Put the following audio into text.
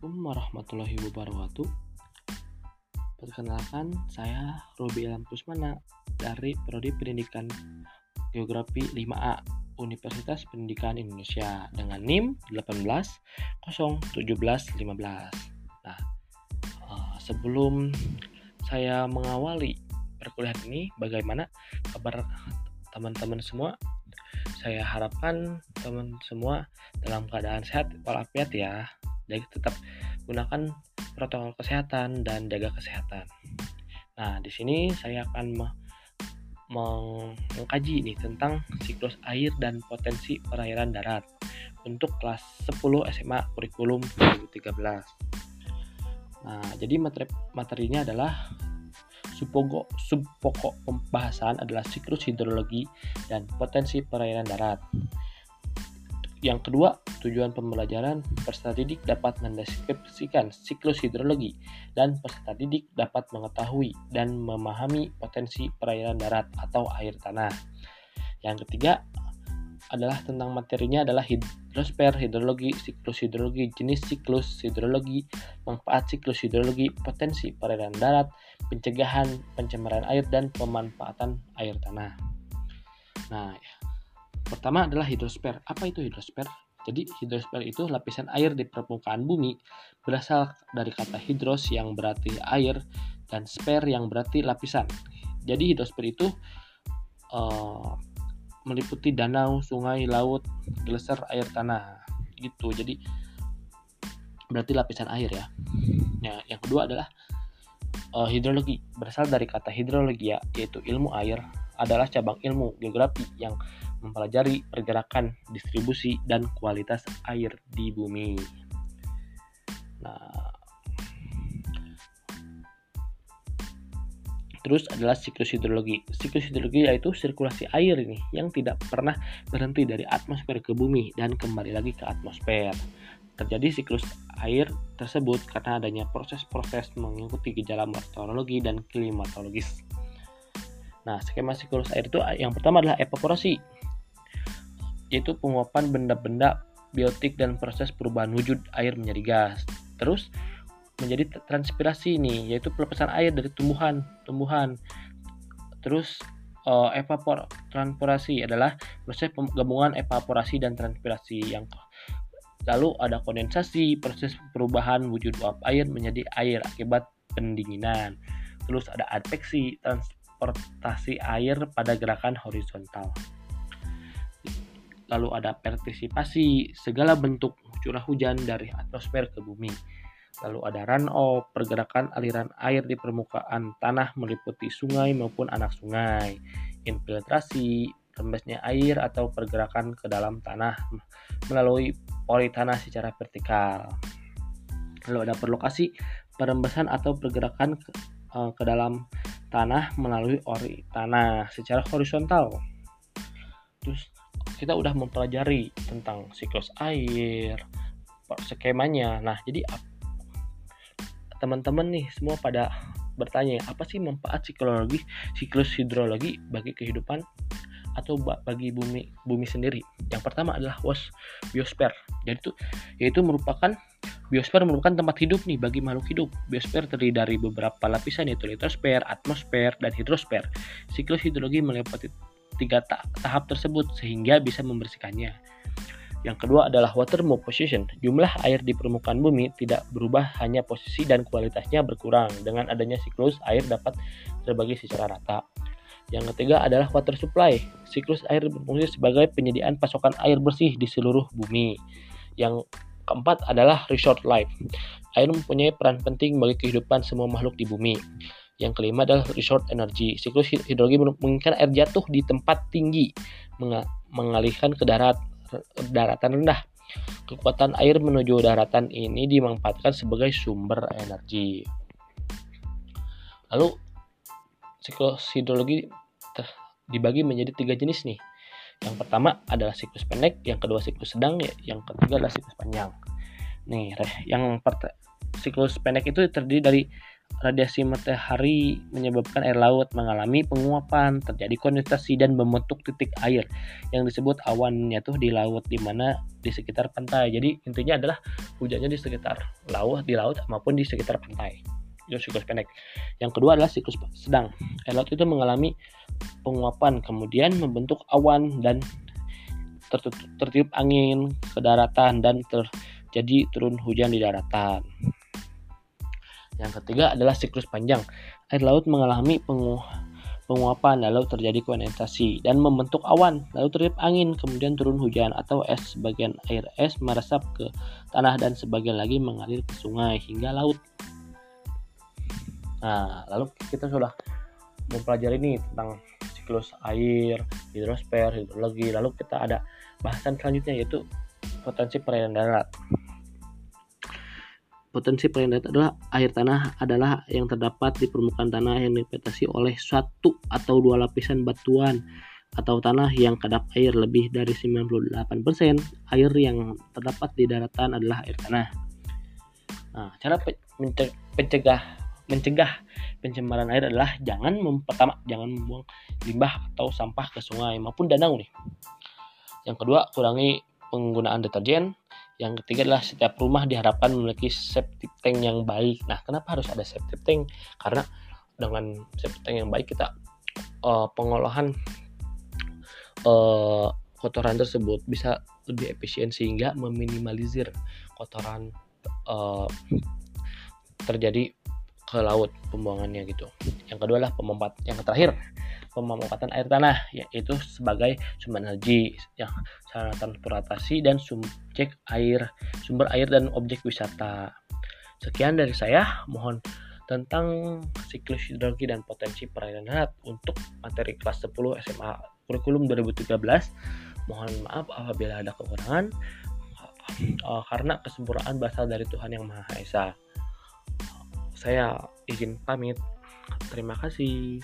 Assalamualaikum warahmatullahi wabarakatuh. Perkenalkan, saya Robi Ilham Kusmana dari Prodi Pendidikan Geografi 5A Universitas Pendidikan Indonesia dengan NIM 1801715. Nah, eh, sebelum saya mengawali perkuliahan ini, bagaimana kabar teman-teman semua? Saya harapkan teman semua dalam keadaan sehat walafiat ya jadi tetap gunakan protokol kesehatan dan jaga kesehatan. Nah, di sini saya akan mengkaji nih tentang siklus air dan potensi perairan darat untuk kelas 10 SMA kurikulum 2013. Nah, jadi materi materinya adalah subpokok subpokok pembahasan adalah siklus hidrologi dan potensi perairan darat. Yang kedua, tujuan pembelajaran peserta didik dapat mendeskripsikan siklus hidrologi dan peserta didik dapat mengetahui dan memahami potensi perairan darat atau air tanah. Yang ketiga adalah tentang materinya adalah hidrosfer, hidrologi, siklus hidrologi, jenis siklus hidrologi, manfaat siklus hidrologi, potensi perairan darat, pencegahan pencemaran air dan pemanfaatan air tanah. Nah, Pertama adalah hidrosfer. Apa itu hidrosfer? Jadi hidrosfer itu lapisan air di permukaan bumi berasal dari kata hidros yang berarti air dan sper yang berarti lapisan. Jadi hidrosfer itu uh, meliputi danau, sungai, laut, geleser, air tanah gitu. Jadi berarti lapisan air ya. Nah, yang kedua adalah uh, hidrologi berasal dari kata hidrologi ya, yaitu ilmu air adalah cabang ilmu geografi yang mempelajari pergerakan, distribusi, dan kualitas air di bumi. Nah, terus adalah siklus hidrologi. Siklus hidrologi yaitu sirkulasi air ini yang tidak pernah berhenti dari atmosfer ke bumi dan kembali lagi ke atmosfer. Terjadi siklus air tersebut karena adanya proses-proses mengikuti gejala meteorologi dan klimatologis. Nah, skema siklus air itu yang pertama adalah evaporasi yaitu penguapan benda-benda biotik dan proses perubahan wujud air menjadi gas. Terus menjadi transpirasi ini yaitu pelepasan air dari tumbuhan tumbuhan. Terus uh, adalah proses gabungan evaporasi dan transpirasi yang lalu ada kondensasi proses perubahan wujud uap air menjadi air akibat pendinginan. Terus ada adveksi transportasi air pada gerakan horizontal lalu ada partisipasi segala bentuk curah hujan dari atmosfer ke bumi. Lalu ada runoff, pergerakan aliran air di permukaan tanah meliputi sungai maupun anak sungai. Infiltrasi, rembesnya air atau pergerakan ke dalam tanah melalui pori tanah secara vertikal. Lalu ada perlokasi, perembesan atau pergerakan ke, uh, ke dalam tanah melalui ori tanah secara horizontal. Terus kita udah mempelajari tentang siklus air, skemanya. Nah, jadi teman-teman nih semua pada bertanya apa sih manfaat psikologi siklus hidrologi bagi kehidupan atau bagi bumi bumi sendiri. Yang pertama adalah was biosfer. Jadi itu yaitu merupakan biosfer merupakan tempat hidup nih bagi makhluk hidup. Biosfer terdiri dari beberapa lapisan yaitu litosfer, atmosfer, dan hidrosfer. Siklus hidrologi meliputi tiga tahap tersebut sehingga bisa membersihkannya. Yang kedua adalah water move position. Jumlah air di permukaan bumi tidak berubah, hanya posisi dan kualitasnya berkurang. Dengan adanya siklus, air dapat terbagi secara rata. Yang ketiga adalah water supply. Siklus air berfungsi sebagai penyediaan pasokan air bersih di seluruh bumi. Yang keempat adalah resource life. Air mempunyai peran penting bagi kehidupan semua makhluk di bumi. Yang kelima adalah resource energy. Siklus hidrologi memungkinkan air jatuh di tempat tinggi mengalihkan ke darat daratan rendah. Kekuatan air menuju daratan ini dimanfaatkan sebagai sumber energi. Lalu siklus hidrologi dibagi menjadi tiga jenis nih. Yang pertama adalah siklus pendek, yang kedua siklus sedang, yang ketiga adalah siklus panjang. Nih, yang siklus pendek itu terdiri dari radiasi matahari menyebabkan air laut mengalami penguapan, terjadi kondensasi dan membentuk titik air yang disebut awannya tuh di laut di mana di sekitar pantai. Jadi intinya adalah hujannya di sekitar laut, di laut maupun di sekitar pantai. Itu siklus pendek. Yang kedua adalah siklus sedang. Air laut itu mengalami penguapan kemudian membentuk awan dan tertiup angin ke daratan dan terjadi turun hujan di daratan. Yang ketiga adalah siklus panjang. Air laut mengalami pengu penguapan, lalu terjadi kondensasi dan membentuk awan, lalu tertiup angin, kemudian turun hujan atau es. Sebagian air es meresap ke tanah dan sebagian lagi mengalir ke sungai hingga laut. Nah, lalu kita sudah mempelajari ini tentang siklus air, hidrosfer, hidrologi. Lalu kita ada bahasan selanjutnya yaitu potensi perairan darat. Potensi perairan adalah air tanah adalah yang terdapat di permukaan tanah yang divegetasi oleh satu atau dua lapisan batuan atau tanah yang kedap air lebih dari 98%. Air yang terdapat di daratan adalah air tanah. Nah, cara pencegah mencegah pencemaran air adalah jangan pertama jangan membuang limbah atau sampah ke sungai maupun danau nih. Yang kedua, kurangi penggunaan deterjen, yang ketiga adalah setiap rumah diharapkan memiliki septic tank yang baik. Nah, kenapa harus ada septic tank? Karena dengan septic tank yang baik kita uh, pengolahan uh, kotoran tersebut bisa lebih efisien sehingga meminimalisir kotoran uh, terjadi ke laut pembuangannya gitu. Yang kedua adalah pemompat. Yang terakhir pemanfaatan air tanah yaitu sebagai sumber energi yang sarana transportasi dan subjek air sumber air dan objek wisata. Sekian dari saya, mohon tentang siklus hidrologi dan potensi perairan darat untuk materi kelas 10 SMA kurikulum 2013. Mohon maaf apabila ada kekurangan uh, karena kesempurnaan berasal dari Tuhan yang Maha Esa. Saya izin pamit. Terima kasih.